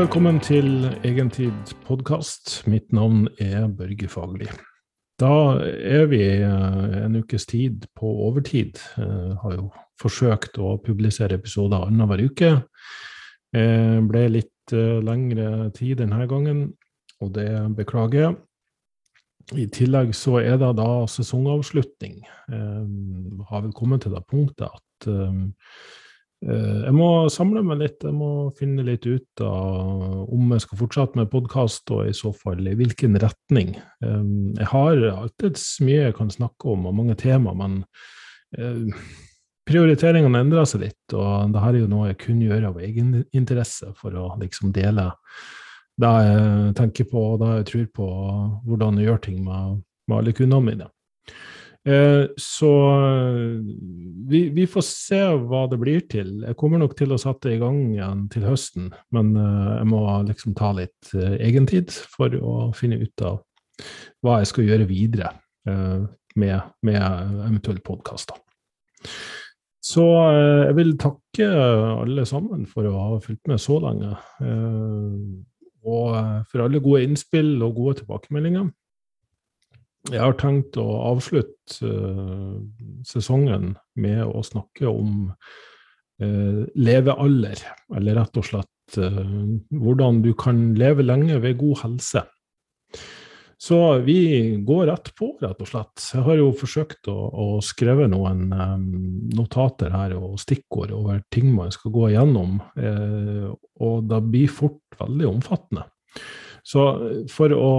velkommen til Egentid podkast. Mitt navn er Børge Fagerli. Da er vi eh, en ukes tid på overtid. Jeg har jo forsøkt å publisere episoder annenhver uke. Det ble litt eh, lengre tid denne gangen, og det beklager jeg. I tillegg så er det da sesongavslutning. Jeg har vel kommet til det punktet at Eh, jeg må samle meg litt, jeg må finne litt ut av om jeg skal fortsette med podkast, og i så fall i hvilken retning. Eh, jeg har alltid mye jeg kan snakke om, og mange tema, men eh, prioriteringene endrer seg litt. Og dette er jo noe jeg kun gjør av egen interesse, for å liksom dele det jeg tenker på, det jeg tror på, hvordan jeg gjør ting med, med alle kundene mine. Eh, så vi, vi, får se hva det blir til. Jeg kommer nok til å sette i gang igjen til høsten, men eh, jeg må liksom ta litt eh, egentid for å finne ut av hva jeg skal gjøre videre med, med eventuelle podkaster. Så jeg vil takke alle sammen for å ha fulgt med så lenge. Og for alle gode innspill og gode tilbakemeldinger. Jeg har tenkt å avslutte uh, sesongen med å snakke om uh, levealder, eller rett og slett uh, hvordan du kan leve lenge ved god helse. Så vi går rett på, rett og slett. Jeg har jo forsøkt å, å skrive noen notater her og stikkord over ting man skal gå igjennom, og det blir fort veldig omfattende. Så for å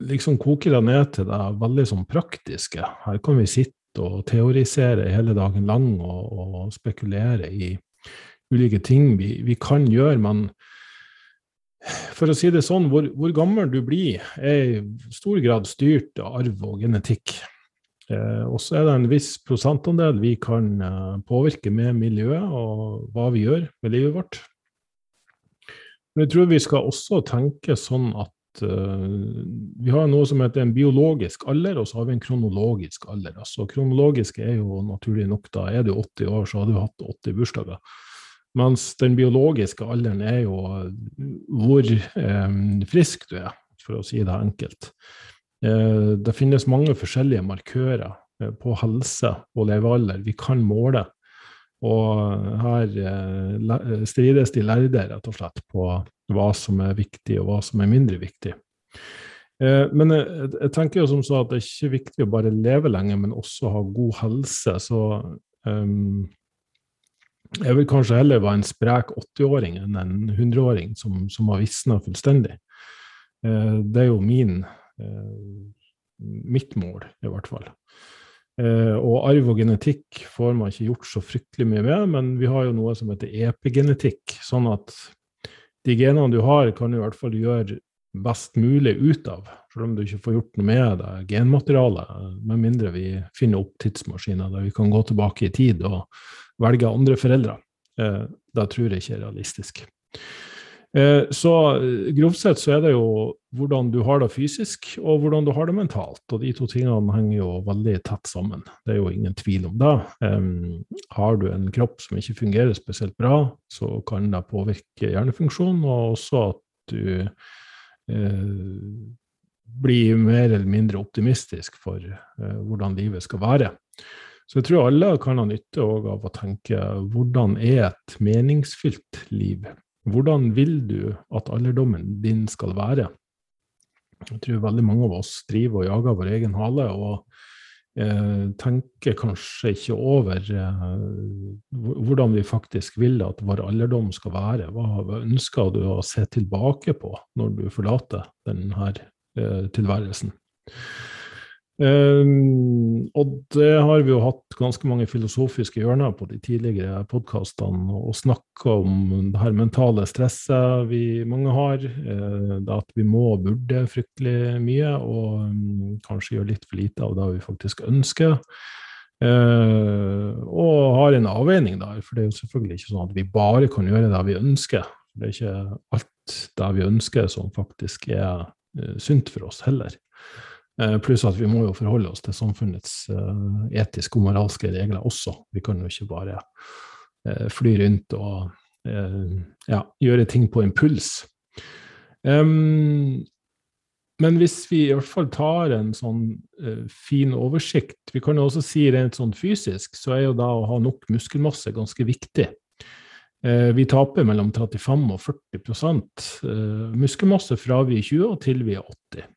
liksom koker det ned til det veldig sånn praktiske. Her kan vi sitte og teorisere hele dagen lang og, og spekulere i ulike ting vi, vi, kan gjøre, men for å si det sånn, hvor, hvor, gammel du blir, er i stor grad styrt av arv og genetikk. Eh, og så er det en viss prosentandel vi kan eh, påvirke med miljøet og hva vi gjør med livet vårt. Men jeg tror vi skal også tenke sånn at vi har noe som heter en biologisk alder, og så har vi en kronologisk alder. Altså Kronologisk er jo naturlig nok, da er du 80 år, så har du hatt 80 bursdager. Mens den biologiske alderen er jo hvor eh, frisk du er, for å si det enkelt. Eh, det finnes mange forskjellige markører eh, på helse og levealder vi kan måle. Og her eh, strides de lærde, rett og slett, på hva som er viktig, og hva som er mindre viktig. Eh, men jeg, jeg, tenker jo som så at det er ikke viktig å bare leve lenge, men også ha god helse. Så um, jeg vil kanskje heller være en sprek 80-åring enn en 100-åring som, som, har visna fullstendig. Eh, det er jo min, mitt mål, i hvert fall. Eh, og arv og genetikk får man ikke gjort så fryktelig mye med, men vi har jo noe som heter epigenetikk. Sånn at de genene du har, kan du i hvert fall gjøre best mulig ut av. Selv om du ikke får gjort noe med det genmaterialet, med mindre vi finner opp tidsmaskiner der vi kan gå tilbake i tid og velge andre foreldre. Eh, det tror jeg ikke er realistisk. Eh, så eh, grovt sett så er det jo hvordan du har det fysisk, og hvordan du har det mentalt. Og de to tingene henger jo veldig tett sammen. Det er jo ingen tvil om det. har du en kropp som ikke fungerer spesielt bra, så kan det påvirke hjernefunksjonen, og også at du uh, blir mer eller mindre optimistisk for uh, hvordan livet skal være. Så jeg tror alle kan ha nytte av å tenke hvordan er et meningsfylt liv? Hvordan vil du at alderdommen din skal være? Jeg tror veldig mange av oss driver og jager vår egen hale og eh, tenker kanskje ikke over eh, hvordan vi faktisk vil at vår alderdom skal være. Hva ønsker du å se tilbake på når du forlater denne eh, tilværelsen? Um, og det har vi jo hatt ganske mange filosofiske hjørner på de tidligere podkastene, og snakka om det her mentale stresset vi mange har. Uh, at vi må og burde fryktelig mye, og um, kanskje gjøre litt for lite av det vi faktisk ønsker. Uh, og har en avveining der, for det er jo selvfølgelig ikke sånn at vi bare kan gjøre det vi ønsker. Det er ikke alt det vi ønsker som faktisk er uh, sunt for oss heller. Eh, pluss at vi må jo forholde oss til samfunnets uh, etiske og moralske regler også. Vi kan jo ikke bare uh, fly rundt og ja, gjøre ting på impuls. Men hvis vi i hvert fall tar en sånn fin oversikt Vi kan jo også si rent sånn fysisk, så er jo da å ha nok muskelmasse ganske viktig. Vi taper mellom 35 og 40 uh, muskelmasse fra vi er 20 og til vi er 80.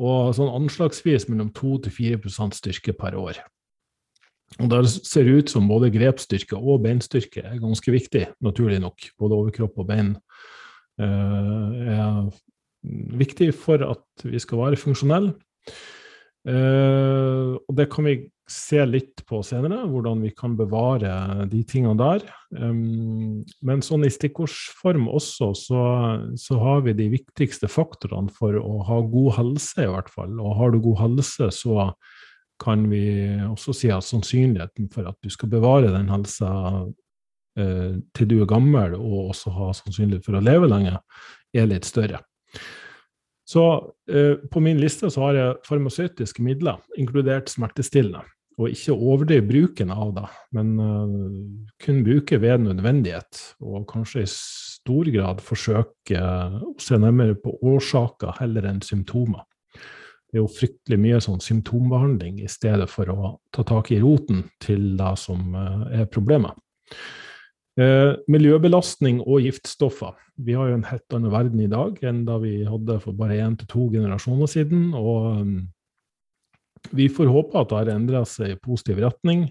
Og sånn anslagsvis mellom 2-4% styrke per år. Og Der ser det ut som både grepsstyrke og beinstyrke er ganske viktig, naturlig nok. Både overkropp og bein er viktig for at vi skal være funksjonelle. Uh, og det kan vi se litt på senere, hvordan vi kan bevare de tingene der. Men sånn i stikkordsform også, så, så, har vi de viktigste faktorene for å ha god helse, i hvert fall. Og har du god helse, så kan vi også si at sannsynligheten for at du skal bevare den helsa uh, til du er gammel, og også ha sannsynlighet for å leve lenge, er litt større. Så eh, på min liste så har jeg farmasøytiske midler, inkludert smertestillende. Og ikke overdrive bruken av det, men uh, kun bruke ved nødvendighet. Og kanskje i stor grad forsøke å se nærmere på årsaker heller enn symptomer. Det er jo fryktelig mye sånn symptombehandling i stedet for å ta tak i roten til det som uh, er problemet. Eh, miljøbelastning og giftstoffer. Vi har jo en helt annen verden i dag enn da vi hadde for bare én til to generasjoner siden. Og um, vi får håpe at det har endra seg i positiv retning.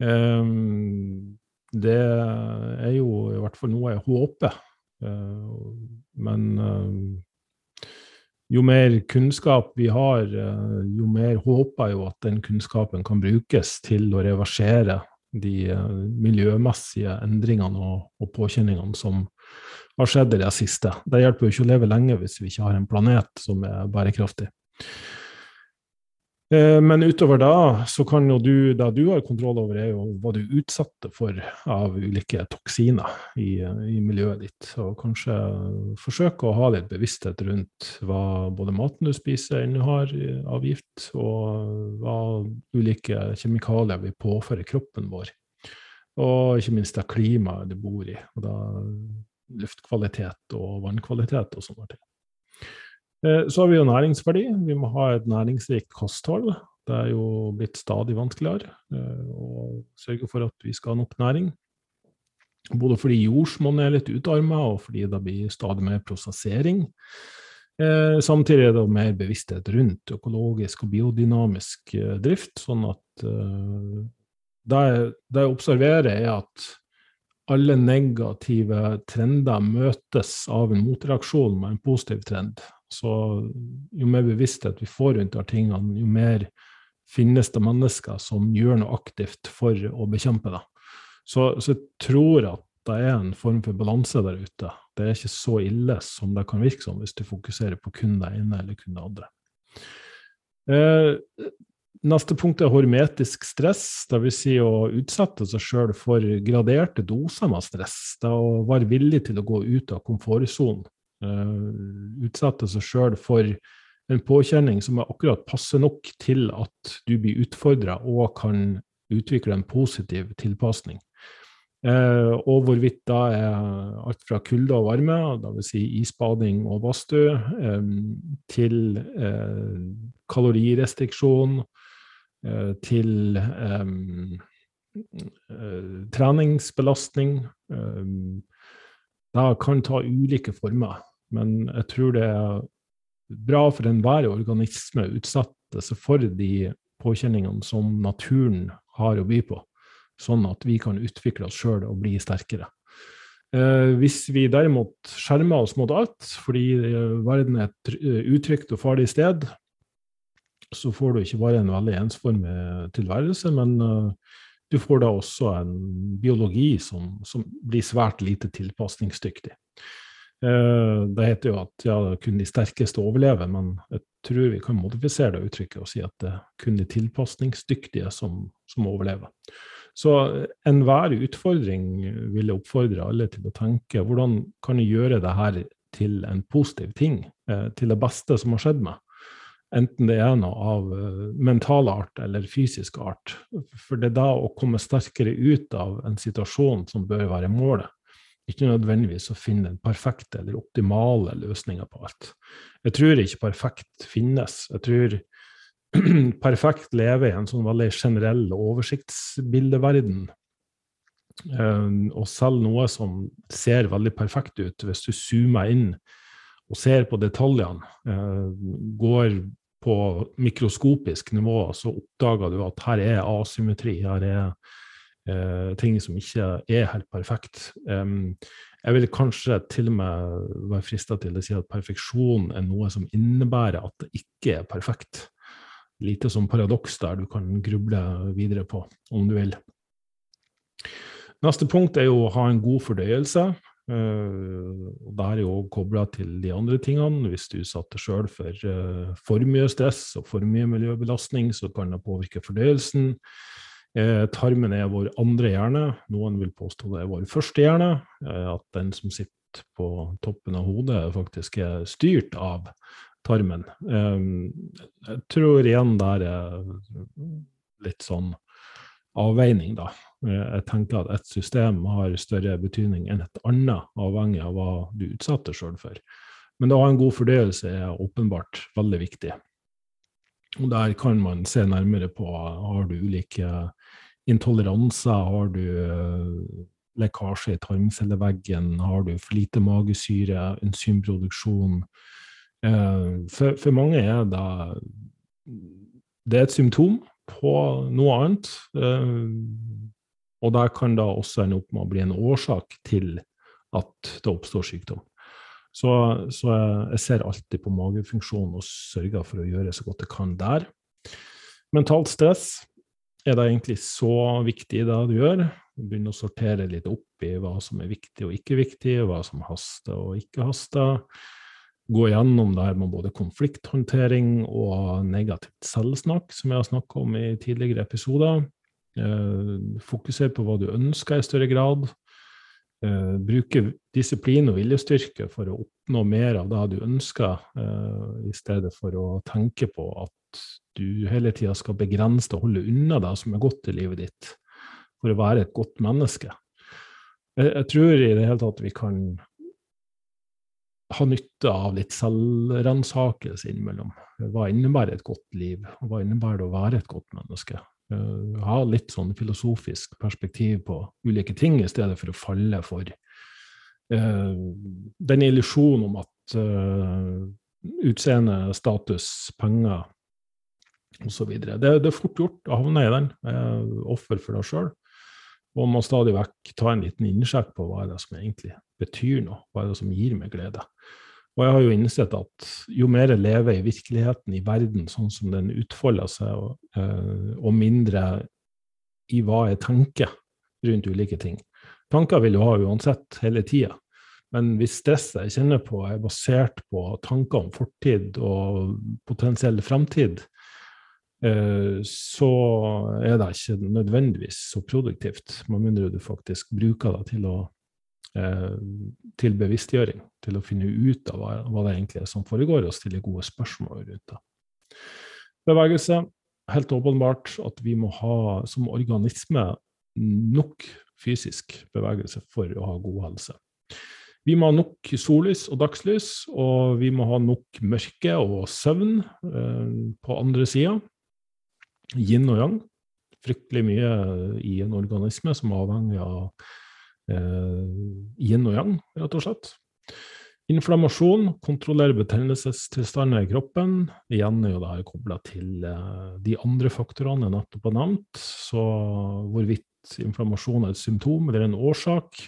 Um, det er jo i hvert fall noe jeg håper. Uh, men uh, jo mer kunnskap vi har, uh, jo mer håper jeg jo at den kunnskapen kan brukes til å reversere de miljømessige endringene og, og, påkjenningene som har skjedd i det siste. Det hjelper jo ikke å leve lenge hvis vi ikke har en planet som er bærekraftig. Eh, men utover da, så kan jo du, det du har kontroll over, er jo hva du utsetter for av ulike toksiner i, i, miljøet ditt. Og kanskje forsøke å ha litt bevissthet rundt hva både maten du spiser innehar av gift, og hva ulike kjemikalier vi påfører kroppen vår. Og ikke minst det klimaet du bor i, og da luftkvalitet og vannkvalitet og sånne ting. Eh, så har vi jo næringsverdi. Vi må ha et næringsrikt kosthold. Det er jo blitt stadig vanskeligere eh, å sørge for at vi skal ha nok næring. Både fordi jordsmonnet er litt utarma, og fordi det blir stadig mer prosessering. Eh, samtidig er det mer bevissthet rundt økologisk og biodynamisk drift. Sånn at det, jeg observerer, er at alle negative trender møtes av en motreaksjon med en positiv trend. Så jo mer bevissthet vi får rundt de tingene, jo mer finnes det mennesker som gjør noe aktivt for å bekjempe det. Så, så jeg tror at det er en form for balanse der ute. Det er ikke så ille som det kan virke som hvis du fokuserer på kun det ene eller kun det andre. Eh, neste punkt er hormetisk stress, dvs. Si å utsette seg sjøl for graderte doser med stress. Det å være villig til å gå ut av komfortsonen. Uh, utsette seg sjøl for en påkjenning som er akkurat passe nok til at du blir utfordra og kan utvikle en positiv tilpasning. Eh, og hvorvidt da er alt fra kulde og varme, dvs. Si isbading og badstue, eh, til eh, kalorirestriksjon, til um, treningsbelastning. Det kan ta ulike former, men jeg tror det er bra for enhver organisme å utsette seg for de påkjenningene som naturen har å by på, sånn at vi kan utvikle oss sjøl og bli sterkere. Eh, hvis vi derimot skjermer oss mot alt fordi verden er et utrygt og farlig sted, så får du ikke bare en veldig ensformig tilværelse, men uh, du får da også en biologi som, som blir svært lite tilpasningsdyktig. Eh, det heter jo at ja, kun de sterkeste overlever, men jeg tror vi kan modifisere det uttrykket og si at det er kun de tilpasningsdyktige som, som overlever. Så enhver utfordring vil jeg oppfordre alle til å tenke hvordan kan jeg gjøre det her til en positiv ting, eh, til det beste som har skjedd meg? Enten det er noe av eh, mental art eller fysisk art. For det er da å komme sterkere ut av en situasjon som bør være målet. ikke nødvendigvis å finne den perfekte eller optimale løsninga på alt. Jeg tror ikke perfekt finnes. Jeg tror perfekt lever i en sånn veldig generell oversiktsbildeverden. Uh, og selv noe som ser veldig perfekt ut, hvis du zoomer inn og ser på detaljene, uh, går på mikroskopisk nivå, så oppdager du at her er asymmetri, her er uh, ting som ikke er helt perfekt. Jeg vil kanskje til og med være frista til å si at perfeksjon er noe som innebærer at det ikke er perfekt. Lite som paradoks der du kan gruble videre på, om du vil. Neste punkt er jo å ha en god fordøyelse. Uh, og Det er jo kobla til de andre tingene. Hvis du satte sjøl for uh, for mye stress og for mye miljøbelastning, så kan det påvirke fordøyelsen. Uh, tarmen er vår andre hjerne. Noen vil påstå det er vår første hjerne. at den som sitter på toppen av hodet, faktisk er styrt av tarmen. jeg tror igjen det er litt sånn avveining, da. Jeg tenker at et system har større betydning enn et annet, avhengig av hva du utsetter sjøl for. Men å ha en god fordøyelse er åpenbart veldig viktig. Og Der kan man se nærmere på har du ulike intoleranser, har du eh, lekkasje i tarmcelleveggen, har du for lite magesyre, enzymproduksjon. Eh, for, for mange er det, det er et symptom på noe annet. Og der kan da også ende opp med å bli en årsak til at det oppstår sykdom. Så, så jeg ser alltid på magefunksjonen og sørger for å gjøre så godt jeg kan der. Mentalt stress, er det egentlig så viktig det du gjør? Begynne å sortere litt opp i hva som er viktig og ikke viktig, hva som haster og ikke haster. Gå gjennom det her med både konflikthåndtering og negativt selvsnakk, som jeg har snakka om i tidligere episoder. Eh, fokusere på hva du ønsker i større grad. Uh, bruke disiplin og viljestyrke for å oppnå mer av det du ønsker, uh, i stedet for å tenke på at du hele tida skal begrense og holde unna det som er godt i livet ditt, for å være et godt menneske. Jeg tror i det hele tatt vi kan ha nytte av litt selvransakelse innimellom. Hva innebærer et godt liv, og hva innebærer det å være et godt menneske? Uh, ha litt sånn filosofisk perspektiv på ulike ting, i stedet for å falle for uh, den illusjonen om at uh, utseende, status, penger osv. Det, det er fort gjort å havne i den. offer for deg sjøl. Og må stadig vekk ta en liten innsjekk på hva er det som egentlig betyr noe. Hva er det som gir meg glede. Og jeg har jo innsett at jo mer jeg lever i virkeligheten, i verden sånn som den utfolder seg, og, uh, og mindre i hva jeg tenker rundt ulike ting Tanker vil du ha uansett, hele tida. Men hvis stresset jeg kjenner på, er basert på tanker om fortid og potensiell fremtid, uh, så er det ikke nødvendigvis så produktivt, med mindre du faktisk bruker det til å Eh, til bevisstgjøring, til å finne ut av hva, hva, det egentlig er som foregår, og stille gode spørsmål rundt det. Bevegelse. Helt åpenbart at vi må ha som organisme nok fysisk bevegelse for å ha god helse. Vi må ha nok sollys og dagslys, og vi må ha nok mørke og søvn eh, på andre sida. Yin og yang. Fryktelig mye i en organisme som er avhengig av eh, yin og yang, rett og slett. Inflammasjon, kontrollere betennelsestilstander i kroppen. Igjen er jo det her kobla til eh, de andre faktorene jeg nettopp har nevnt. Så hvorvidt inflammasjon er et symptom eller en årsak.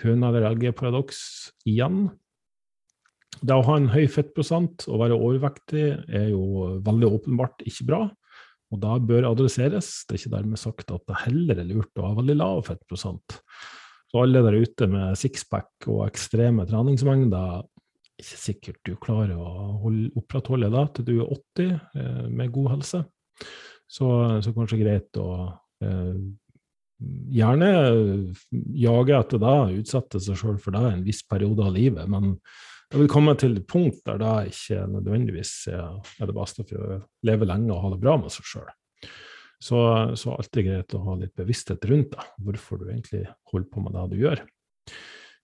Høna eller egget-paradoks igjen. Det å ha en høy fettprosent og være overvektig er jo veldig åpenbart ikke bra, og da bør adresseres. Det er ikke dermed sagt at det heller er lurt å ha veldig lav fettprosent. Så alle der ute med sixpack og ekstreme treningsmengder, ikke sikkert du klarer å holde, opprettholde det til du er 80 eh, med god helse. Så, så kanskje greit å eh, gjerne jage etter det, utsette seg sjøl for det en viss periode av livet. Men jeg vil komme til et punkt der det ikke nødvendigvis er, det beste for å leve lenge og ha det bra med seg sjøl. Så, så alltid greit å ha litt bevissthet rundt da, hvorfor du egentlig holder på med det du gjør.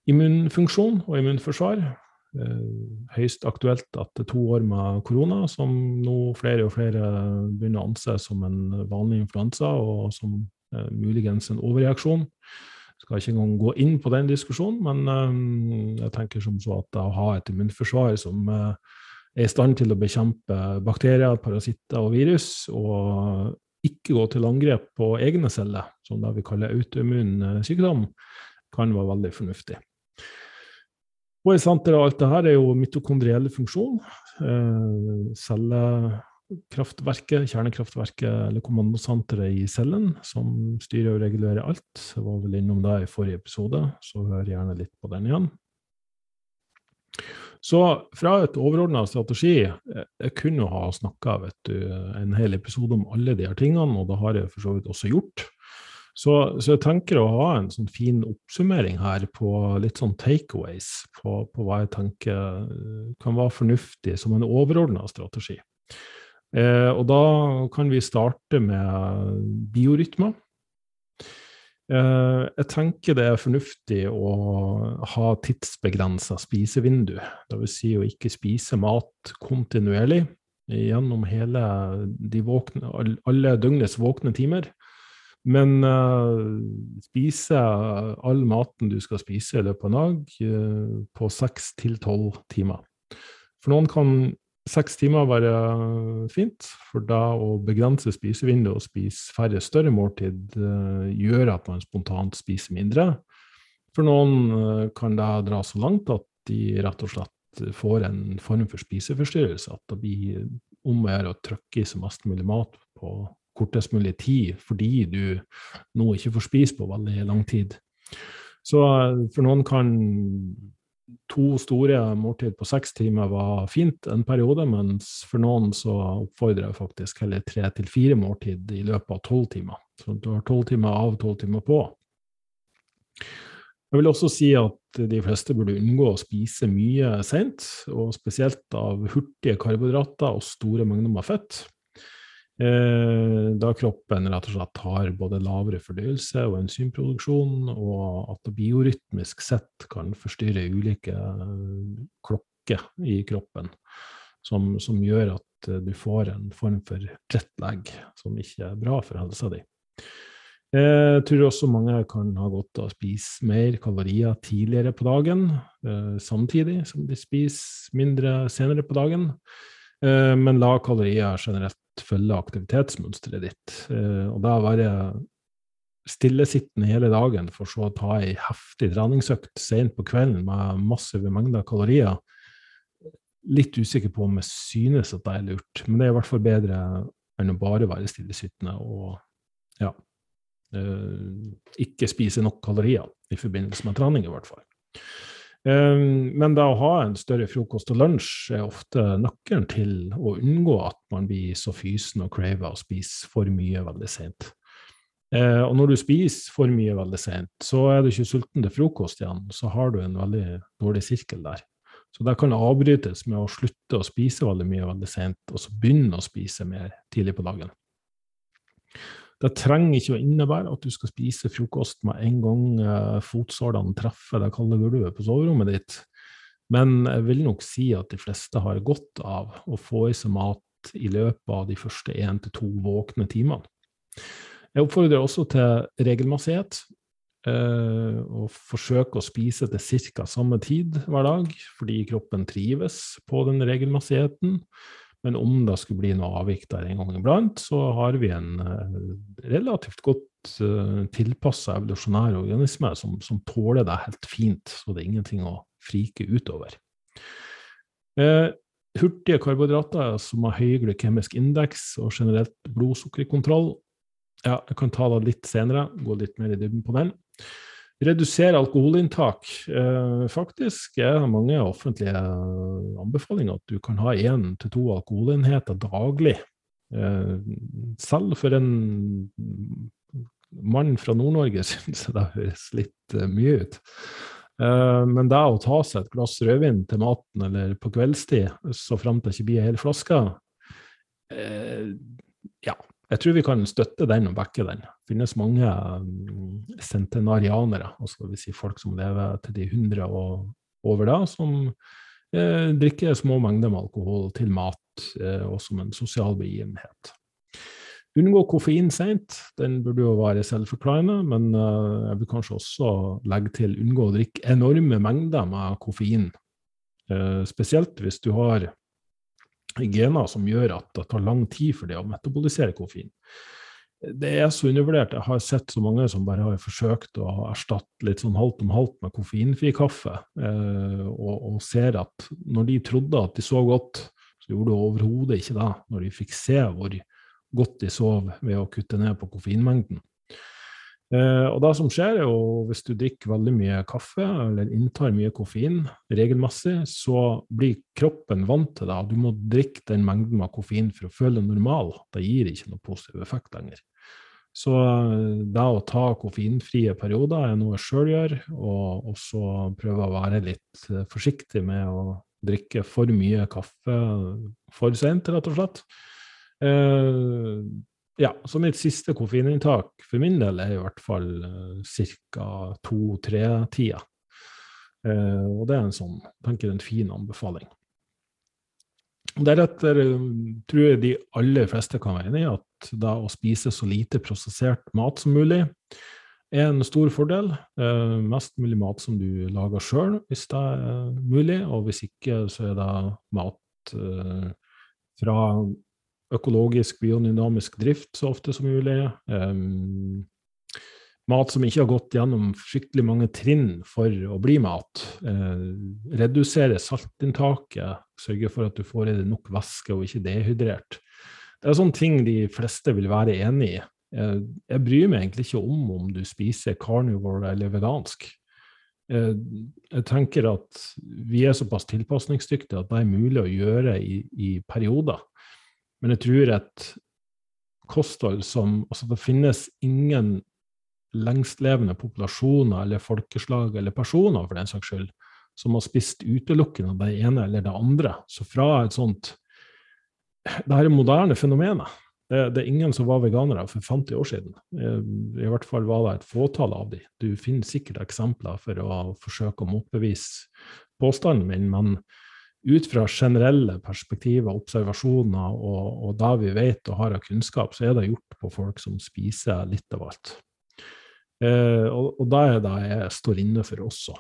immunfunksjon og immunforsvar. Høyst aktuelt etter to år med korona, som nå flere og flere begynner å anse som en vanlig influensa, og som muligens en overreaksjon. Skal ikke engang gå inn på den diskusjonen, men jeg tenker som så at å ha et immunforsvar som er i stand til å bekjempe bakterier, parasitter og virus, og ikke gå til angrep på egne celler, som det vi kaller autoimmun eh, sykdom, kan være veldig fornuftig. Og i senteret av alt dette er jo mitokondriell funksjon. Eh, cellekraftverket, kjernekraftverket eller kommandosenteret i cellen, som styrer og regulerer alt. Jeg var vel innom det i forrige episode, så hør gjerne litt på den igjen. Så fra et overordna strategi Jeg kunne jo ha snakka en hel episode om alle de her tingene, og det har jeg for så vidt også gjort. Så, så, jeg tenker å ha en sånn fin oppsummering her på litt sånn takeaways på, på hva jeg tenker kan være fornuftig som en overordna strategi. Eh, og da kan vi starte med biorytmer. Eh, jeg tenker det er fornuftig å ha tidsbegrensa spisevindu. Dvs. Si å ikke spise mat kontinuerlig gjennom hele våkne, alle døgnets våkne timer. Men uh, spise all maten du skal spise i løpet av en dag, uh, på seks til tolv timer. For noen kan Seks timer være fint, for da å begrense spisevinduet og spise færre større måltid uh, gjør at man spontant spiser mindre. For noen uh, kan det dra så langt at de rett og slett får en form for spiseforstyrrelse. At det blir om å gjøre å trykke i seg mest mulig mat på kortest mulig tid, fordi du nå ikke får spise på veldig lang tid. Så for noen kan to store måltid på seks timer var fint en periode, mens for noen så oppfordrer jeg faktisk heller tre til fire måltid i løpet av tolv timer. Så du har tolv timer av, tolv timer på. Jeg vil også si at de fleste burde unngå å spise mye seint, og spesielt av hurtige karbohydrater og store mengder med fett. Eh, da kroppen rett og slett har både lavere fordøyelse og enzymproduksjon, og at det biorytmisk sett kan forstyrre ulike eh, klokker i kroppen, som, som, gjør at eh, du får en form for jetlag som ikke er bra for helsa di. Jeg tror også mange kan ha godt av å spise mer kalorier tidligere på dagen, samtidig som de spiser mindre senere på dagen. Men la kalorier generelt følge aktivitetsmønsteret ditt. Eh, og da være stillesittende hele dagen for så å ta ei heftig treningsøkt sent på kvelden med massive mengder kalorier. Litt usikker på om jeg synes at det er lurt, men det er i hvert fall bedre enn å bare være stillesittende og ja, eh, ikke spise nok kalorier i forbindelse med trening, i hvert fall. Ehm, men da å ha en større frokost og lunsj er ofte nøkkelen til å unngå at man blir så fysen og craver og spiser for mye veldig sent. Eh, og når du spiser for mye veldig sent, så er du ikke sulten til frokost igjen. Så har du en veldig dårlig sirkel der. Så det kan avbrytes med å slutte å spise veldig mye veldig sent, og så begynne å spise mer tidlig på dagen. Det trenger ikke å innebære at du skal spise frokost med en gang eh, fotsålene treffer det kalde gulvet på soverommet ditt, men jeg vil nok si at de fleste har godt av å få i seg mat i løpet av de første én til to våkne timene. Jeg oppfordrer også til regelmessighet. Eh, og forsøke å spise til ca. samme tid hver dag, fordi kroppen trives på den regelmessigheten. Men om det skulle bli noe avvik der en gang iblant, så har vi en uh, relativt godt uh, eh, tilpassa evolusjonær organisme som, som, tåler det helt fint, så det er ingenting å frike utover. Uh, hurtige karbohydrater som har høy glykemisk indeks og generelt blodsukkerkontroll, ja, jeg kan ta det litt senere, gå litt mer i dybden på den. Redusere alkoholinntak. Eh, faktisk er det mange offentlige anbefalinger at du kan ha én til to alkoholenheter daglig. Eh, selv for en mann fra Nord-Norge syns jeg det høres litt mye ut. Men det å ta seg et glass rødvin til maten eller på kveldstid, så fram til det ikke blir ei hel flaske, ja, jeg tror vi kan støtte den og backe den. Det finnes mange um, centenarianere, altså si folk som lever til de 100 og over da, som eh, drikker små mengder med alkohol til mat eh, og som en sosial begivenhet. Unngå koffein seint, den burde jo være selvforklarende, men uh, jeg vil kanskje også legge til unngå å drikke enorme mengder med koffein. Uh, spesielt hvis du har gener som gjør at det tar lang tid for det å metabolisere koffein. Det er så undervurdert. Jeg har sett så mange som bare har forsøkt å erstatte litt sånn halvt om halvt med koffeinfri kaffe, eh, og, og, ser at når de trodde at de så godt, så gjorde de overhodet ikke det når de fikk se hvor godt de sov ved å kutte ned på koffeinmengden. Eh, og det som skjer, er jo hvis du drikker veldig mye kaffe eller inntar mye koffein regelmessig, så blir kroppen vant til det. Du må drikke den mengden av koffein for å føle deg normal. Det gir ikke noe positiv effekt lenger. Så eh, det å ta koffeinfrie perioder er noe jeg sjøl gjør, og også prøve å være litt eh, forsiktig med å drikke for mye kaffe for sent, rett og slett. Eh, ja, så mitt siste koffeininntak for min del er i hvert fall uh, ca. to-tre-tida. Uh, og det er en sånn, tenker en fin anbefaling. Deretter uh, tror jeg de aller fleste kan være enig i at da å spise så lite prosessert mat som mulig er en stor fordel. Uh, mest mulig mat som du lager sjøl, hvis det er mulig. Og hvis ikke, så er det mat uh, fra økologisk, biodynamisk drift så ofte som mulig. Um, mat som ikke har gått gjennom skikkelig mange trinn for å bli mat. Uh, redusere saltinntaket, sørge for at du får i deg nok væske og ikke dehydrert. Det er sånne ting de fleste vil være enig i. Uh, jeg bryr meg egentlig ikke om om du spiser carnivore eller vegansk. Uh, jeg tenker at vi er såpass tilpasningsdyktige at det er mulig å gjøre i, i perioder. Men jeg tror et kosthold som Altså, det finnes ingen lengstlevende populasjoner eller folkeslag eller personer, for den saks skyld, som har spist utelukkende det ene eller det andre. Så fra et sånt Det her er moderne fenomenet. Det, det, er ingen som var veganere for 50 år siden. Eh, I hvert fall var det et fåtall av de. Du finner sikkert eksempler for å forsøke å motbevise påstanden min, men ut fra generelle perspektiver, observasjoner og, og det vi vet og har av kunnskap, så er det gjort på folk som spiser litt av alt. Eh, og, og det er det jeg står inne for også.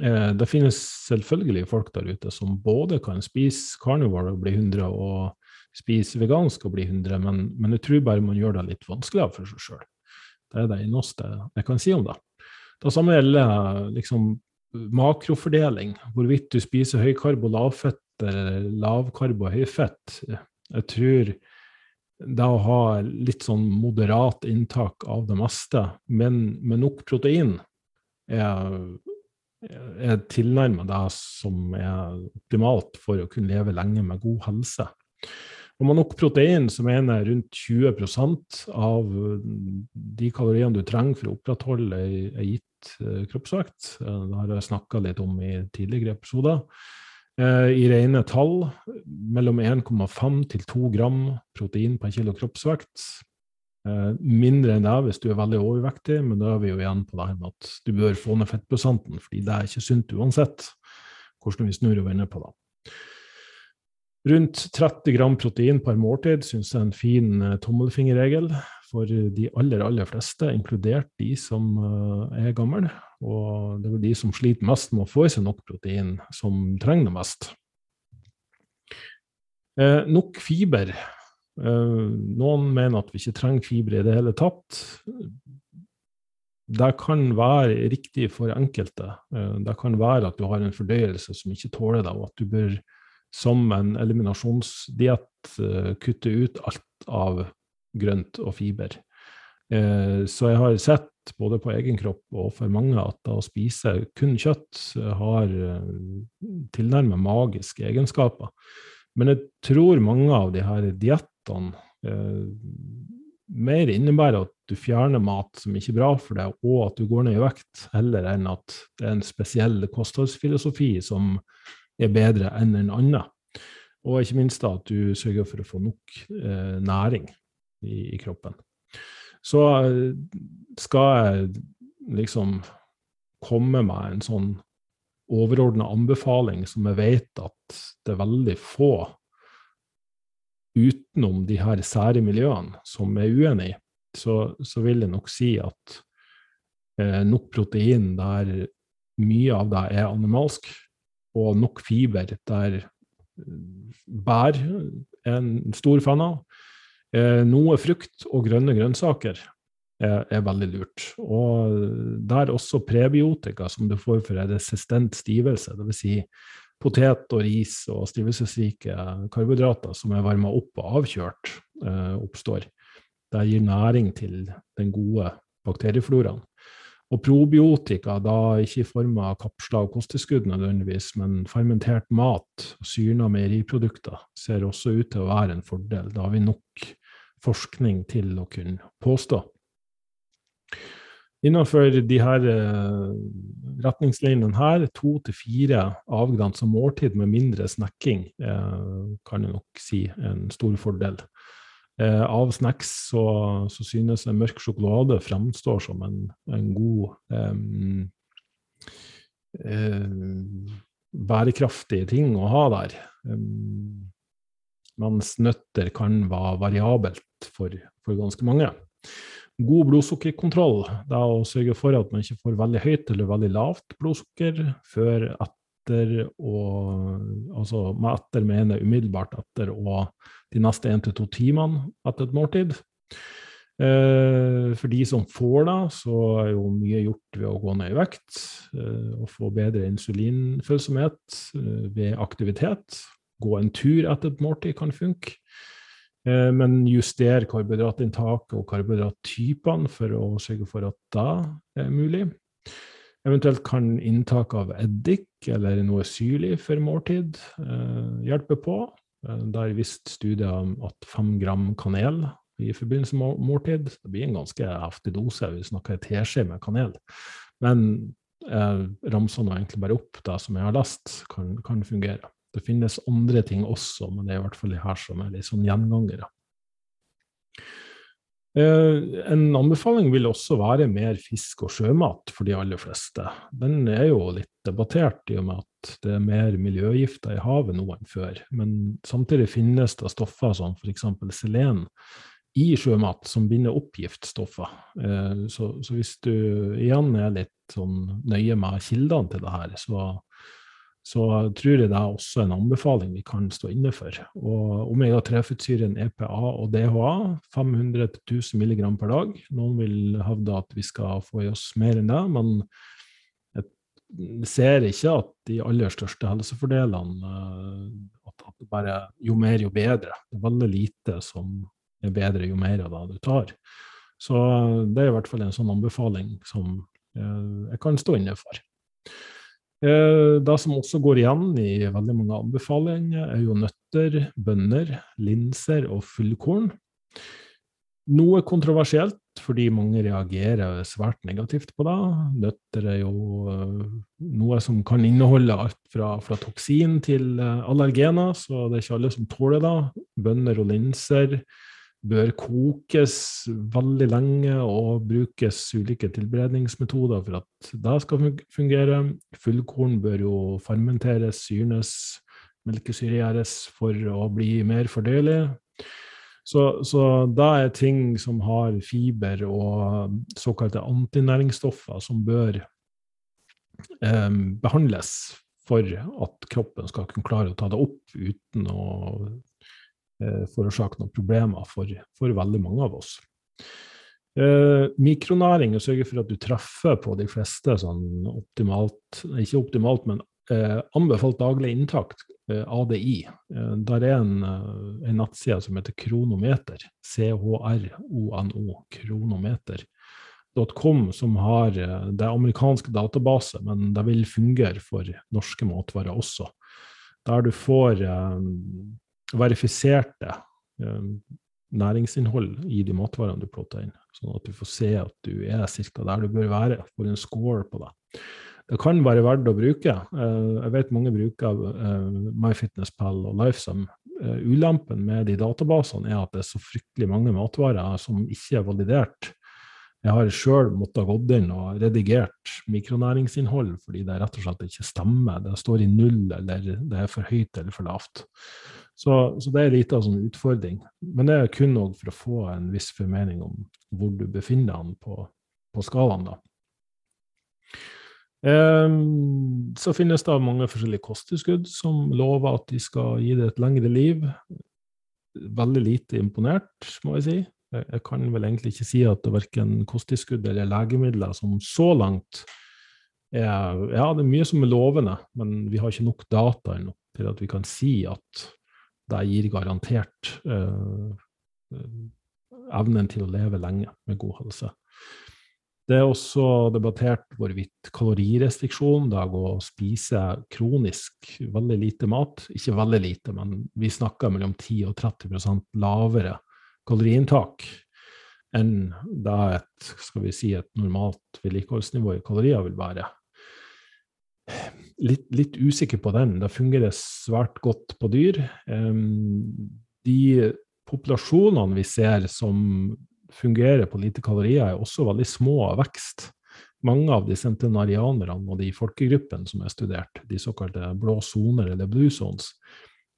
Eh, det finnes selvfølgelig folk der ute som både kan spise carnivore og bli 100, og spise vegansk og bli 100, men, men jeg tror bare man gjør det litt vanskeligere for seg sjøl. Det er det eneste jeg kan si om det. Det samme gjelder liksom makrofordeling, hvorvidt du spiser høykarbo, lavfett eller lavkarbo, høyfett. Jeg tror det å ha litt sånn moderat inntak av det meste, men med nok protein, er, er tilnærmet det som er optimalt for å kunne leve lenge med god helse. Og med nok protein, så mener jeg rundt 20% av de kaloriene du trenger for å opprettholde ei gitt Eh, kroppsvekt. Eh, det har jeg snakka litt om i tidligere episoder. Eh, I rene tall mellom 1,5 til 2 gram protein per kilo kroppsvekt. Mindre enn det hvis du er veldig overvektig, men da er vi jo igjen på det med at du bør få ned fettprosenten, fordi det er ikke sunt uansett hvordan vi snur og vender på det. Rundt 30 gram protein per måltid syns jeg er en fin tommelfingerregel for de aller, aller fleste, inkludert de som eh, er gamle. Og det er vel de som sliter mest med å få i seg nok protein, som trenger det mest. Eh, nok fiber. Eh, noen mener at vi ikke trenger fiber i det hele tatt. Det kan være riktig for enkelte. Eh, det kan være at du har en fordøyelse som ikke tåler deg, og at du bør som en eliminasjonsdiett eh, kutte ut alt av grønt og fiber. Eh, så jeg har sett både på egen kropp og for mange at å spise kun kjøtt har eh, tilnærmet magiske egenskaper. Men jeg tror mange av de her diettene eh, mer innebærer at du fjerner mat som ikke er bra for deg, og at du går ned i vekt, heller enn at det er en spesiell kostholdsfilosofi som er bedre enn en annen. og ikke minst da at du sørger for å få nok eh, næring i, i, kroppen. Så eh, skal jeg liksom komme med en sånn overordna anbefaling som jeg vet at det er veldig få utenom de her sære miljøene som er uenig i, så, så, vil jeg nok si at eh, nok protein der mye av det er animalsk, og nok fiber der bær er en stor fan av. Eh, noe frukt og grønne grønnsaker er, er, veldig lurt. Og der også prebiotika som du får for resistent stivelse, dvs. Si potet og ris og stivelsesrike karbohydrater som er varma opp og avkjørt, eh, oppstår. Det gir næring til den gode bakteriefloraen. Og probiotika, da ikke i form av kapsler og kosttilskudd nødvendigvis, men fermentert mat og syrna meieriprodukter ser også ut til å være en fordel. Da har vi nok forskning til å kunne påstå. Innenfor de her eh, retningslinjene her, to til fire avgrensa måltid med mindre snekking, eh, kan jeg nok si en stor fordel. Eh, av snacks så, så, synes jeg mørk sjokolade fremstår som en, en god um, um, bærekraftig ting å ha der. Um, mens nøtter kan være variabelt for, for, ganske mange. God blodsukkerkontroll det er å sørge for at man ikke får veldig høyt eller veldig lavt blodsukker før etter og Altså med etter mener umiddelbart etter og de neste én til to timene etter et måltid. Eh, for de som får det, så er jo mye gjort ved å gå ned i vekt eh, og få bedre insulinfølsomhet eh, ved aktivitet. Gå en tur etter et måltid kan funke. Men juster karbohydratinntaket og karbohydrattypene for å sørge for at det er mulig. Eventuelt kan inntak av eddik eller noe syrlig for måltid hjelpe på. Eh, Der viste studier at fem gram kanel i forbindelse med måltid Det blir en ganske heftig dose, vi snakker en teskje med kanel. Men jeg ramser nå egentlig bare opp det som jeg har lest, kan, kan, fungere. Det finnes andre ting også, men det er i hvert fall de her som er litt sånn gjengangere. Eh, en anbefaling vil også være mer fisk og sjømat for de aller fleste. Den er jo litt debattert i og med at det er mer miljøgifter i havet nå enn før. Men samtidig finnes det stoffer som f.eks. selen i sjømat som binder opp giftstoffer. Eh, så, hvis du igjen er litt sånn nøye med kildene til det her, så så tror jeg det er også en anbefaling vi kan stå inne for. Og omega-3-fettsyren EPA og DHA 500-1000 mg per dag. Noen vil hevde at vi skal få i oss mer enn det, men jeg ser ikke at de aller største helsefordelene at, at bare jo mer, jo bedre. Det er veldig lite som er bedre jo mer av det du tar. Så det er i hvert fall en sånn anbefaling som jeg kan stå inne for. Eh, det som også går igjen i veldig mange anbefalinger, er jo nøtter, bønner, linser og fullkorn. Noe kontroversielt, fordi mange reagerer svært negativt på det. Nøtter er jo eh, noe som kan inneholde alt fra, fra toksin til eh, allergener, så det er ikke alle som tåler det. Bønner og linser bør kokes veldig lenge og brukes ulike tilberedningsmetoder for at det skal fungere. Fullkorn bør jo fermenteres, syrnes, melkesyregjæres for å bli mer fordøyelig. Så, så det er ting som har fiber og såkalte antinæringsstoffer som bør eh, behandles for at kroppen skal kunne klare å ta det opp uten å forårsake noen problemer for, for, veldig mange av oss. Eh, mikronæring sørger for at du treffer på de fleste sånn optimalt, ikke optimalt, men eh, anbefalt daglig inntak, eh, ADI. Eh, der er en, eh, en nettside som heter Kronometer, C-H-R-O-N-O, kronometer.com, som har eh, det amerikanske database, men det vil fungere for norske matvarer også. Der du får verifiserte eh, næringsinnhold i de matvarene du plotter inn, sånn at du får se at du er ca. der du bør være, får en score på det. det kan være verdt å bruke. Jeg vet mange bruker MyFitnessPal og LifeSum. Ulempen med de databasene er at det er så fryktelig mange matvarer som ikke er validert. Jeg har sjøl måttet gått inn og redigert mikronæringsinnhold fordi det rett og slett ikke stemmer. Det står i null, eller det er for høyt eller for lavt. Så, så det er litt av en sånn utfordring. Men det er kun òg for å få en viss formening om hvor du befinner deg på, på skalaen. da. Um, så finnes det mange forskjellige kosttilskudd som lover at de skal gi deg et lengre liv. Veldig lite imponert, må jeg si. Jeg kan vel egentlig ikke si at det er verken kosttilskudd eller legemidler som så langt er Ja, det er mye som er lovende, men vi har ikke nok data ennå til at vi kan si at det gir garantert eh, evnen til å leve lenge med god helse. Det er også debattert hvorvidt kalorirestriksjon, det å spise kronisk veldig lite mat, ikke veldig lite, men vi snakker mellom 10 og 30% lavere kaloriinntak enn det et, skal vi si, et normalt vedlikeholdsnivå i kalorier vil være. Litt, litt, usikker på den. Det fungerer svært godt på dyr. De populasjonene vi ser som fungerer på lite kalorier, er også veldig små av vekst. Mange av de centenarianerne og de folkegruppene som er studert, de såkalte blå soner eller blue zones,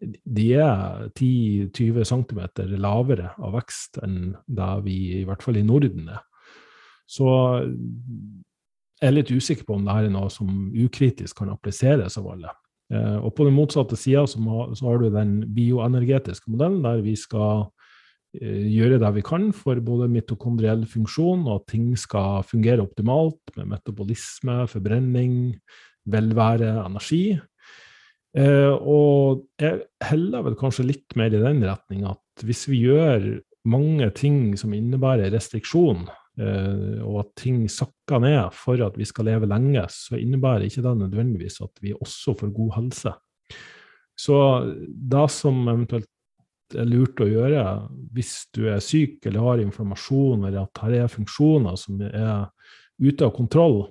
de er 10-20 cm lavere av vekst enn det vi i hvert fall i Norden er. Så jeg er litt usikker på om dette er noe som ukritisk kan appliseres av alle. Eh, og på den motsatte sida så, har du den bioenergetiske modellen, der vi skal eh, gjøre det vi kan for både mitokondriell funksjon, og at ting skal fungere optimalt med metabolisme, forbrenning, velvære, energi. Eh, og jeg heller vel kanskje litt mer i den retning at hvis vi gjør mange ting som innebærer restriksjon, og at ting sakker ned for at vi skal leve lenge, så innebærer ikke det nødvendigvis at vi også får god helse. Så det som eventuelt er lurt å gjøre hvis du er syk eller har informasjon, eller at her er funksjoner som er ute av kontroll,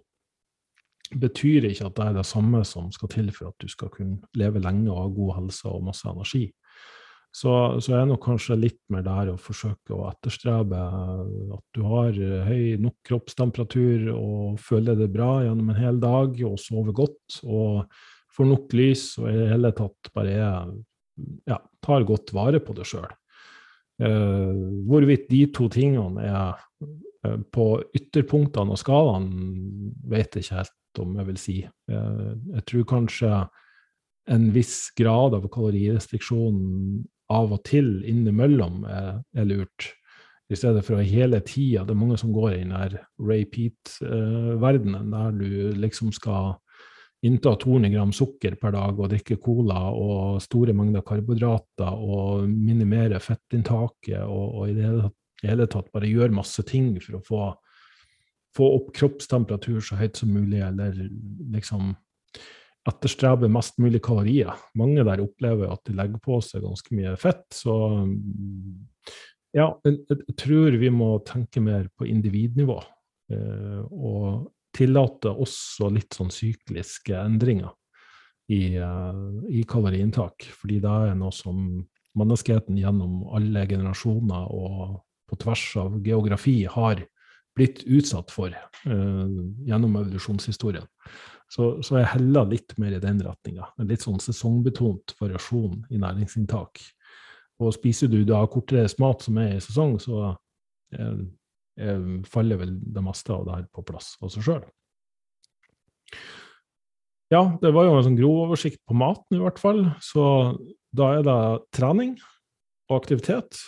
betyr ikke at det er det samme som skal til for at du skal kunne leve lenge og ha god helse og masse energi. Så, så er nok kanskje litt mer der å forsøke å etterstrebe at du har høy nok kroppstemperatur og føler det bra gjennom en hel dag og sover godt og får nok lys og i det hele tatt bare er, ja, tar godt vare på det sjøl. Eh, hvorvidt de to tingene er eh, på ytterpunktene og skalaen, vet jeg ikke helt om, jeg vil si. Eh, jeg tror kanskje en viss grad av kalorirestriksjon av og til innimellom er, er lurt, i stedet for å hele tida Det er mange som går i den repeat-verdenen, der du liksom skal innta 200 gram sukker per dag og drikke cola og store mengder karbohydrater og minimere fettinntaket og, og i det hele tatt bare gjøre masse ting for å få få opp kroppstemperatur så høyt som mulig, eller liksom etterstrebe mest mulig kalorier. Mange der opplever at de legger på seg ganske mye fett, så ja, jeg tror vi må tenke mer på individnivå. Eh, og tillate også litt sånn sykliske endringer i, uh, i kaloriinntak. Fordi det er noe som menneskeheten gjennom alle generasjoner og på tvers av geografi har blitt utsatt for uh, gjennom evolusjonshistorien. Så, så jeg heller litt mer i den retninga. En litt sånn sesongbetont variasjon i næringsinntak. Og spiser du da kortere mat som er i sesong, så eh, eh, faller vel det meste av det her på plass av seg sjøl. Ja, det var jo en sånn grov oversikt på maten, i hvert fall. Så da er det trening og aktivitet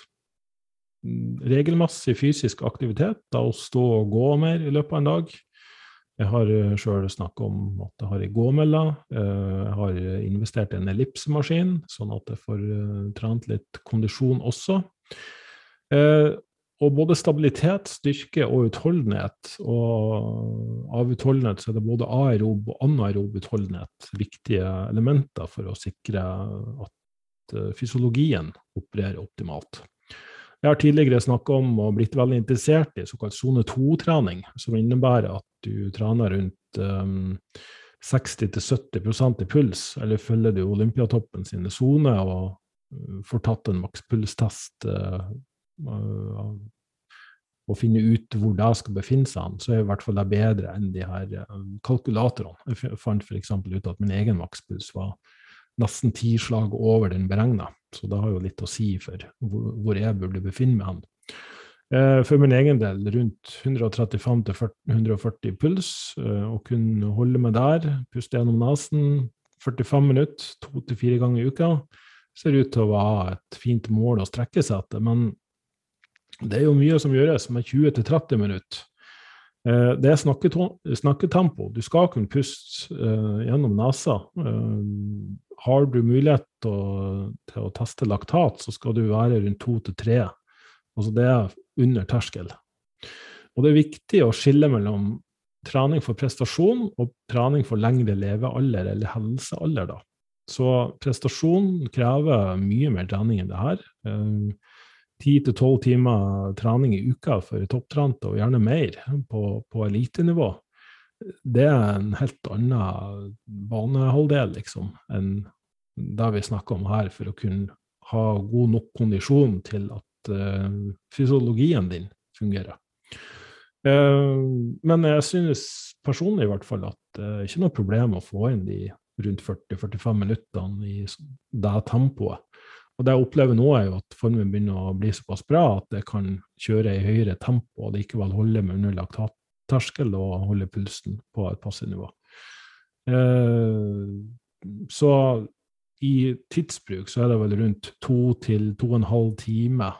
regelmessig fysisk aktivitet, da å stå og gå mer i løpet av en dag. Jeg har eh, sjøl snakka om at jeg har ei gåmølle. Eh, jeg har investert i en ellipsemaskin, sånn at jeg får eh, trent litt kondisjon også. Og både stabilitet, styrke og utholdenhet. Og av utholdenhet så er det både aerob og anaerob utholdenhet viktige elementer for å sikre at fysiologien opererer optimalt. Jeg har tidligere snakka om og blitt veldig interessert i såkalt sone 2-trening, som innebærer at du trener rundt um, 60-70% i puls, eller følger du Olympiatoppen sine soner og uh, får tatt en makspulstest uh, uh, og finne ut hvor det skal befinne seg, så er i hvert fall det bedre enn de her kalkulatorene. Jeg fant f.eks. ut at min egen makspuls var nesten ti slag over den beregna, så det har jo litt å si for hvor, jeg burde befinne meg hen. Eh, for min egen del rundt 135-140 puls, eh, og kunne holde meg der, puste gjennom nesen 45 minutter, to til fire ganger i uka, ser ut til å være et fint mål å strekke seg etter. Men det er jo mye som gjøres med 20-30 minutter. Eh, det er snakketempo. Du skal kunne puste gjennom nesa. Har du mulighet til å teste laktat, så skal du være rundt to til tre. Altså det er under terskel. Og det er viktig å skille mellom trening for prestasjon og trening for lengre levealder eller helsealder. da. Så prestasjon krever mye mer trening enn det her. Eh, ti til tolv timer trening i uka for topptrente, og gjerne mer, på, på elitenivå. Det er en helt annen banehalvdel liksom, enn det vi snakker om her, for å kunne ha god nok kondisjon til at uh, fysiologien din fungerer. Uh, men jeg synes personlig i hvert fall at det uh, er ikke noe problem å få inn de rundt 40-45 minuttene i det tempoet. Og det jeg opplever nå, er jo at formen begynner å bli såpass bra at det kan kjøre i høyere tempo og likevel holde med under laktatterskel og holde pulsen på et passe nivå. Uh, så i tidsbruk så er det vel rundt to til to og en halv time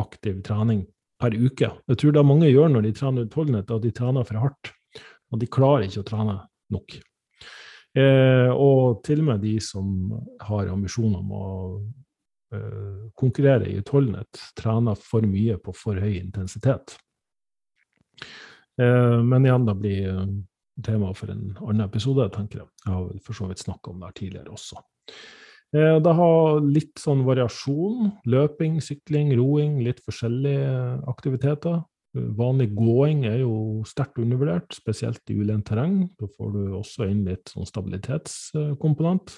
aktiv trening per uke. Jeg tror det mange gjør når de trener utholdenhet, at de trener for hardt. Og de klarer ikke å trene nok. Eh, og til og med de som har ambisjoner om å eh, konkurrere i utholdenhet, trener for mye på for høy intensitet. Eh, men igjen, det blir eh, tema for en annen episode, tenker jeg. Jeg har for så vidt snakka om det tidligere også. Det har litt sånn variasjon. Løping, sykling, roing, litt forskjellige aktiviteter. Vanlig gåing er jo sterkt undervurdert, spesielt i ulendt terreng. Da får du også inn litt sånn stabilitetskomponent.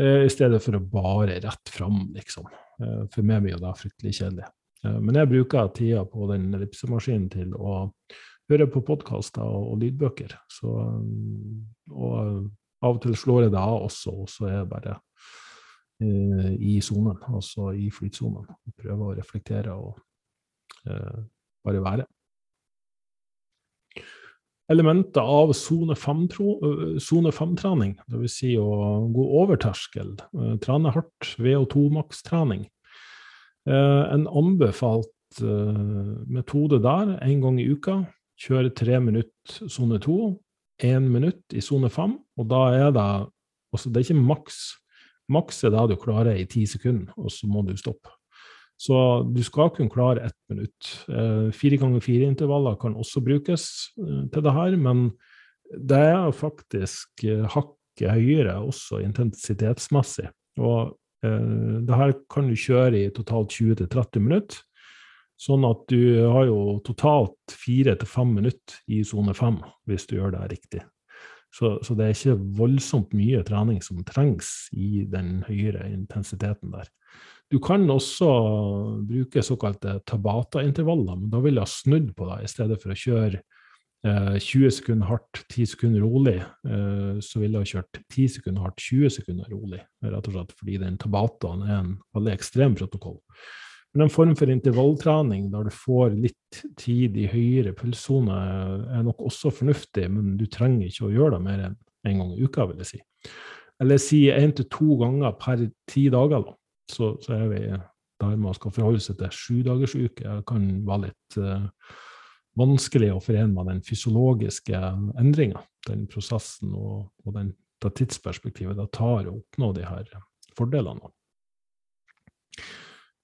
Eh, I stedet for å bare rett fram, liksom. Eh, for meg blir det fryktelig kjedelig. Men jeg bruker tida på den ellipsemaskinen til å høre på podkaster og, lydbøker. Så, og av og til slår jeg det av også, og så er jeg bare Eh, i sonen, altså i flytsonen. Prøver å reflektere og eh, bare være. Elementer av sone 5-trening, dvs. Si å gå over terskel, eh, trene hardt, VO2-makstrening. En anbefalt metode der, én gang i uka, kjøre tre minutter sone 2, én minutt i sone 5, og da er det altså det er ikke maks Maks er det du klarer i ti sekunder, og så må du stoppe. Så du skal kunne klare ett minutt. Eh, fire ganger fire-intervaller kan også brukes eh, til det her, men det er faktisk eh, hakket høyere også intensitetsmessig. Og det her kan du kjøre i totalt 20-30 minutter. Sånn at du har jo totalt fire til fem minutter i sone fem, hvis du gjør det riktig. Så, så, det er ikke voldsomt mye trening som trengs i den høyere intensiteten der. Du kan også bruke såkalte tabata-intervaller, men da vil jeg ha snudd på deg. I stedet for å kjøre eh, 20 sekunder hardt, 10 sekunder rolig, eh, så ville jeg ha kjørt 10 sekunder hardt, 20 sekunder rolig. Rett og slett fordi den tabataen er en veldig ekstrem protokoll. Men en form for intervalltrening der du får litt tid i høyere pulssone, er nok også fornuftig, men du trenger ikke å gjøre det mer enn en gang i uka, vil jeg si. Eller si én til to ganger per ti dager, da. Så, så er vi der man skal forholde seg til sjudagersuke. Det kan være litt uh, vanskelig å forene med den fysiologiske endringa, den prosessen og, og den, det tidsperspektivet det tar å oppnå de her fordelene.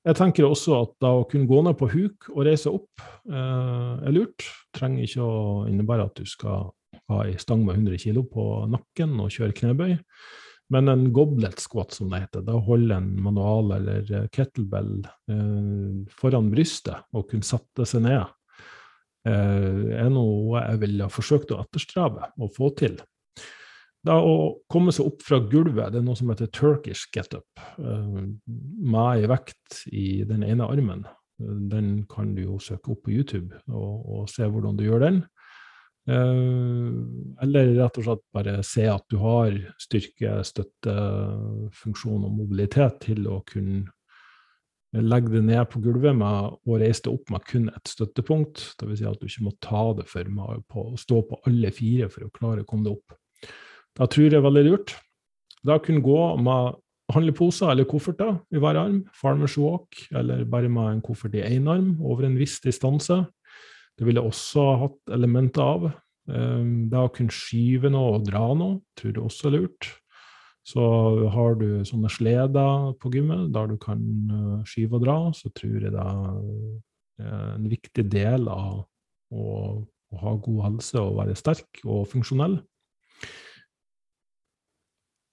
Jeg tenker også at da å kunne gå ned på huk og reise opp eh, er lurt. Trenger ikke å innebære at du skal ha ei stang med 100 kg på nakken og kjøre knebøy. Men en goblet squat, som det heter, da holder en manual eller kettlebell eh, foran brystet og kunne sette seg ned. er noe jeg ville forsøkt å etterstrebe og få til. Da å komme seg opp fra gulvet, det er noe som heter Turkish getup. Med ei vekt i den ene armen. Den kan du jo søke opp på YouTube og, og se hvordan du gjør den. Eller rett og slett bare se at du har styrke, støttefunksjon og mobilitet til å kunne legge det ned på gulvet med, og reise det opp med kun et støttepunkt. Dvs. Si at du ikke må ta det for med å stå på alle fire for å klare å komme deg opp. Da tror jeg det er veldig lurt. Da kunne gå med handleposer eller kofferter i hver arm, farmers walk, eller bare med en koffert i én arm over en viss distanse. Det ville også hatt elementer av. Ehm, det å kunne skyve noe og dra noe tror jeg også er lurt. Så har du sånne sleder på gymmet der du kan eh, skyve og dra, så tror jeg det er en viktig del av å, å ha god helse og være sterk og funksjonell.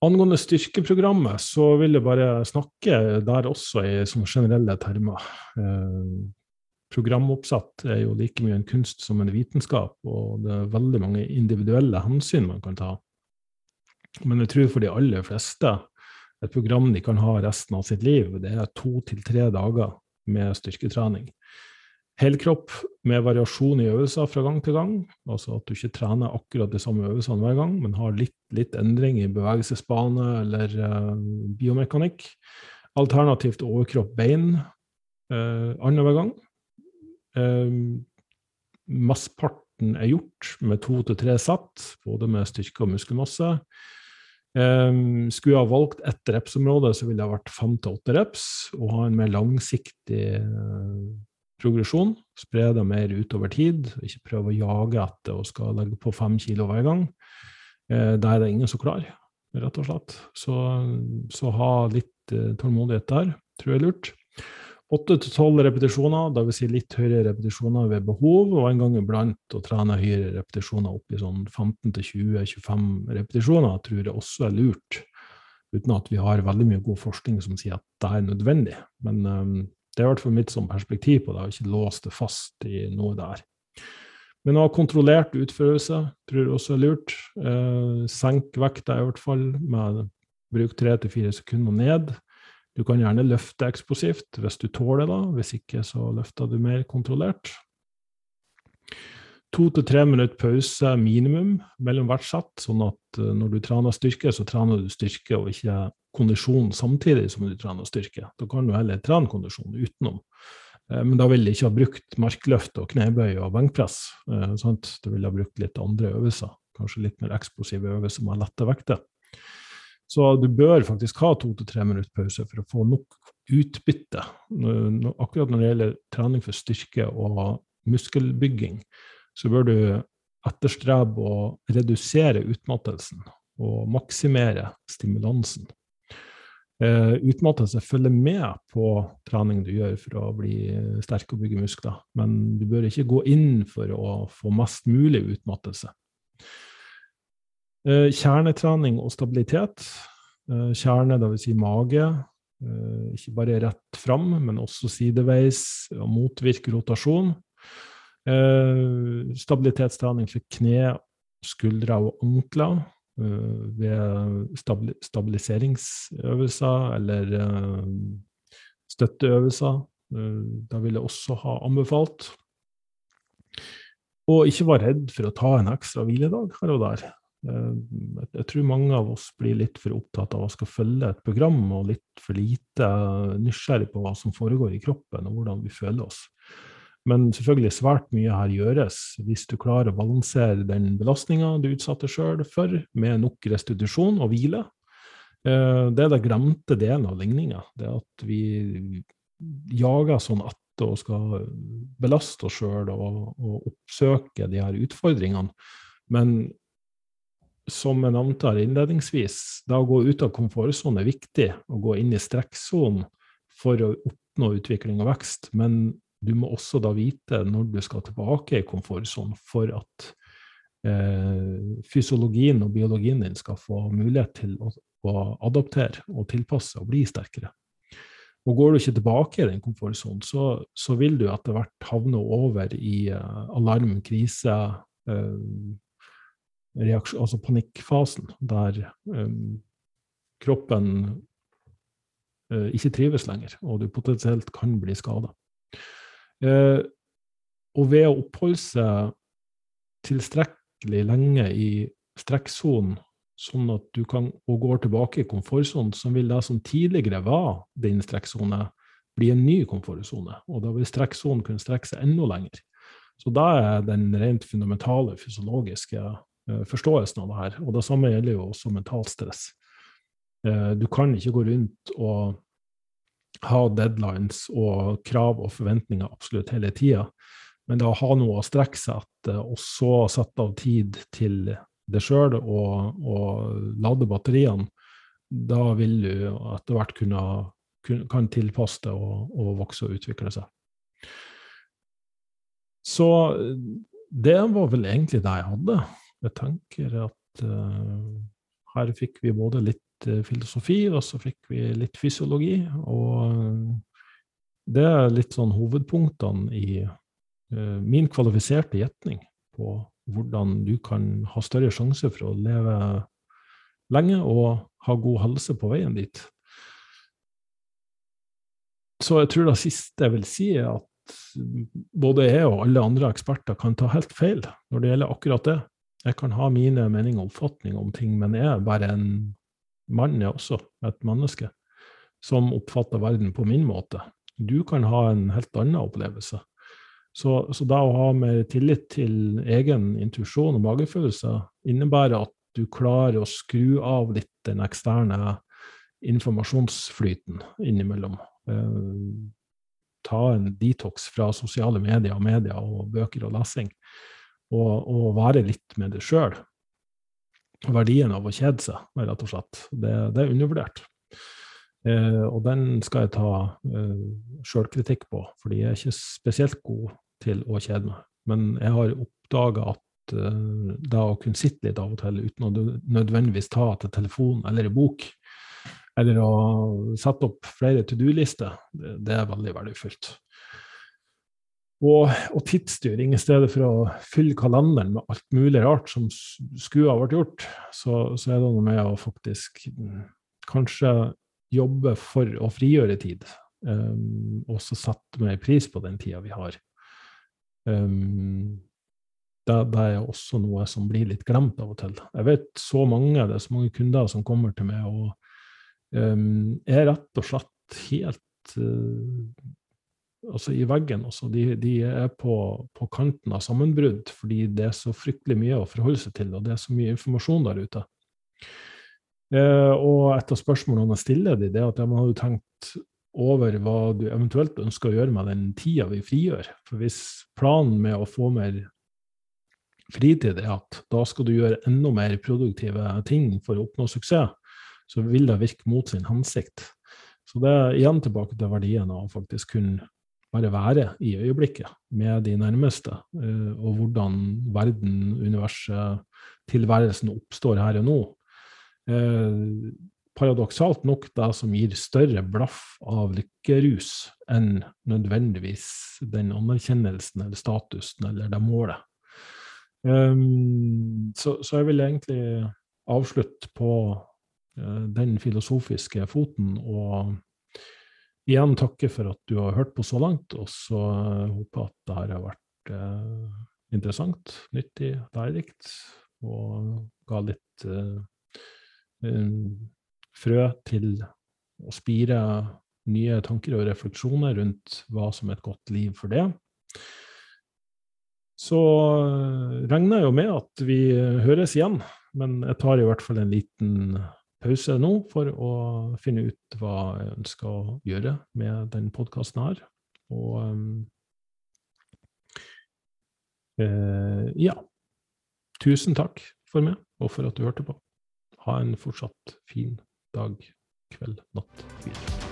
Angående styrkeprogrammet, så vil jeg bare snakke der også i generelle termer. Programoppsatt er jo like mye en kunst som en vitenskap, og det er veldig mange individuelle hensyn man kan ta. Men jeg tror for de aller fleste et program de kan ha resten av sitt liv, det er to til tre dager med styrketrening. Helkropp med variasjon i øvelser fra gang til gang, altså at du ikke trener akkurat de samme øvelsene hver gang, men har litt, litt endring i bevegelsesbane eller uh, biomekanikk. Alternativt overkropp-bein uh, annenhver gang. Um, Mesteparten er gjort med to til tre sett, både med styrke og muskelmasse. Um, skulle jeg ha valgt ett repsområde, så ville det ha vært fem til åtte reps, og ha en mer langsiktig uh, progresjon. Spre det mer utover tid, ikke prøve å jage etter og skal legge på fem kilo hver gang. Uh, der er det ingen som klarer, rett og slett. Så, så ha litt uh, tålmodighet der, tror jeg er lurt. Åtte til tolv repetisjoner, dvs. Si litt høyere repetisjoner ved behov, og en gang iblant å trene høyere repetisjoner opp i sånn 15-20-25 repetisjoner, tror jeg også er lurt. Uten at vi har veldig mye god forskning som sier at det er nødvendig. Men um, det er i hvert fall mitt som perspektiv på det, å ikke låse det fast i noe der. Men å ha kontrollert utførelse tror jeg også er lurt. Eh, senk vekta i hvert fall med bruk tre til fire sekunder ned. Du kan gjerne løfte eksplosivt hvis du tåler det, hvis ikke så løfter du mer kontrollert. To til tre minutter pause minimum mellom hvert sett, sånn at eh, når du trener styrke, så trener du styrke og ikke kondisjon samtidig som du trener styrke. Da kan du heller trene kondisjon utenom. Eh, men da vil du ikke ha brukt markløft og knebøy og benkpress. Eh, sant? Da vil ha brukt litt andre øvelser, kanskje litt mer eksplosive øvelser med lette vekter. Så du bør faktisk ha to til tre minutter pause for å få nok utbytte. Akkurat når det gjelder trening for styrke og muskelbygging, så bør du etterstrebe å redusere utmattelsen og maksimere stimulansen. Uh, utmattelse følger med på trening du gjør for å bli sterk og bygge muskler, men du bør ikke gå inn for å få mest mulig utmattelse. Eh, kjernetrening og stabilitet. Eh, kjerne, dvs. Si mage. Eh, ikke bare rett fram, men også sideveis og motvirke rotasjon. Stabilitetstrening for kne, skuldre og ankler ved stabiliseringsøvelser eller støtteøvelser. Da vil jeg også ha anbefalt. Og ikke være redd for å ta en ekstra hviledag her og der. Eh, jeg tror mange av oss blir litt for opptatt av å skal følge et program, og litt for lite nysgjerrig på hva som foregår i kroppen, og hvordan vi føler oss. Men selvfølgelig svært mye her gjøres hvis du klarer å balansere den belastninga du utsatte sjøl for, med nok restitusjon og hvile. Eh, det er den glemte delen av ligninga. Det at vi jager sånn at og skal belaste oss sjøl og, og oppsøke de her utfordringene. Men som jeg nevnte her innledningsvis, da å gå ut av komfortsonen er viktig. Å gå inn i strekksonen for å oppnå utvikling og vekst. Men du må også da vite når du skal tilbake i komfortsonen for at eh, fysiologien og biologien din skal få mulighet til å, å adaptere og tilpasse og bli sterkere. Og går du ikke tilbake i den komfortsonen, så, så, vil du etter hvert havne over i uh, alarm, krise, uh, reaksjon, altså panikkfasen, der um, kroppen uh, ikke trives lenger, og du potensielt kan bli skada. og ved å oppholde seg tilstrekkelig lenge i strekksonen sånn at du kan, og går tilbake i komfortsonen, så vil det som tidligere var din strekksone, bli en ny komfortsone. Og da vil strekksonen kunne strekke seg enda lenger. Så da er den rent fundamentale fysiologiske uh, forståelsen av det her. Og det samme gjelder jo også mentalt stress. Uh, du kan ikke gå rundt og ha deadlines og krav og forventninger absolutt hele tida. Men det å ha noe å strekke seg etter, og så sette av tid til det sjøl og, og, lade batteriene, da vil du etter hvert kunne, kan tilpasse det og, og, vokse og utvikle seg. Så det var vel egentlig det jeg hadde. Jeg tenker at uh, her fikk vi både litt uh, filosofi, og så fikk vi litt fysiologi. Og uh, det er litt sånn hovedpunktene i min kvalifiserte gjetning på hvordan du kan ha større sjanse for å leve lenge og ha god helse på veien dit. Så jeg tror det siste jeg vil si, er at både jeg og alle andre eksperter kan ta helt feil når det gjelder akkurat det. Jeg kan ha mine meninger og oppfatninger om ting, men jeg er bare en mann, jeg også, et menneske, som oppfatter verden på min måte. Du kan ha en helt annen opplevelse. Så, så da å ha mer tillit til egen intuisjon og magefølelse innebærer at du klarer å skru av litt den eksterne informasjonsflyten innimellom. Eh, ta en detox fra sosiale medier og medier og bøker og lesing, og, og være litt med det sjøl. Verdien av å kjede seg, rett og slett. Det, det er undervurdert. Eh, og den skal jeg ta eh, sjølkritikk på, fordi jeg er ikke spesielt god til å kjede meg. Men jeg har oppdaga at eh, det å kunne sitte litt av og til uten å nødvendigvis ta til telefon eller i bok, eller å sette opp flere to do-lister, det, det, er veldig verdifullt. Og, og, tidsstyring i stedet for å fylle kalenderen med alt mulig rart som skulle ha vært gjort, så, så er det noe med å faktisk mm, kanskje jobbe for å frigjøre tid, um, og så sette mer pris på den tida vi har. Um, det, det, er også noe som blir litt glemt av og til. Jeg vet så mange, det er så mange kunder som kommer til meg og um, er rett og slett helt uh, altså i veggen. Også. De, de er på, på, kanten av sammenbrudd fordi det er så fryktelig mye å forholde seg til, og det er så mye informasjon der ute. Uh, og et av spørsmålene jeg stiller dem, er at man har jo tenkt over hva du eventuelt ønsker å gjøre med den tida vi frigjør. For hvis planen med å få mer fritid er at da skal du gjøre enda mer produktive ting for å oppnå suksess, så vil det virke mot sin hensikt. Så det er igjen tilbake til verdien av faktisk kunne bare være i øyeblikket med de nærmeste, eh, og hvordan verden, universet, tilværelsen oppstår her og nå. Eh, paradoksalt nok det som gir større blaff av lykkerus enn nødvendigvis den anerkjennelsen eller statusen eller det målet. Um, så, så, jeg vil egentlig avslutte på den filosofiske foten og igjen takke for at du har hørt på så langt, og så håper jeg at det her har vært eh, interessant, nyttig, lærerikt og ga litt frø til å spire nye tanker og refleksjoner rundt hva som er et godt liv for det. Så eh, regner jeg jo med at vi høres igjen, men jeg tar i hvert fall en liten pause nå for å finne ut hva jeg ønsker å gjøre med den podkasten her. Og eh, ja. Tusen takk for meg, og for at du hørte på. Ha en fortsatt fin dag, kveld, natt videre.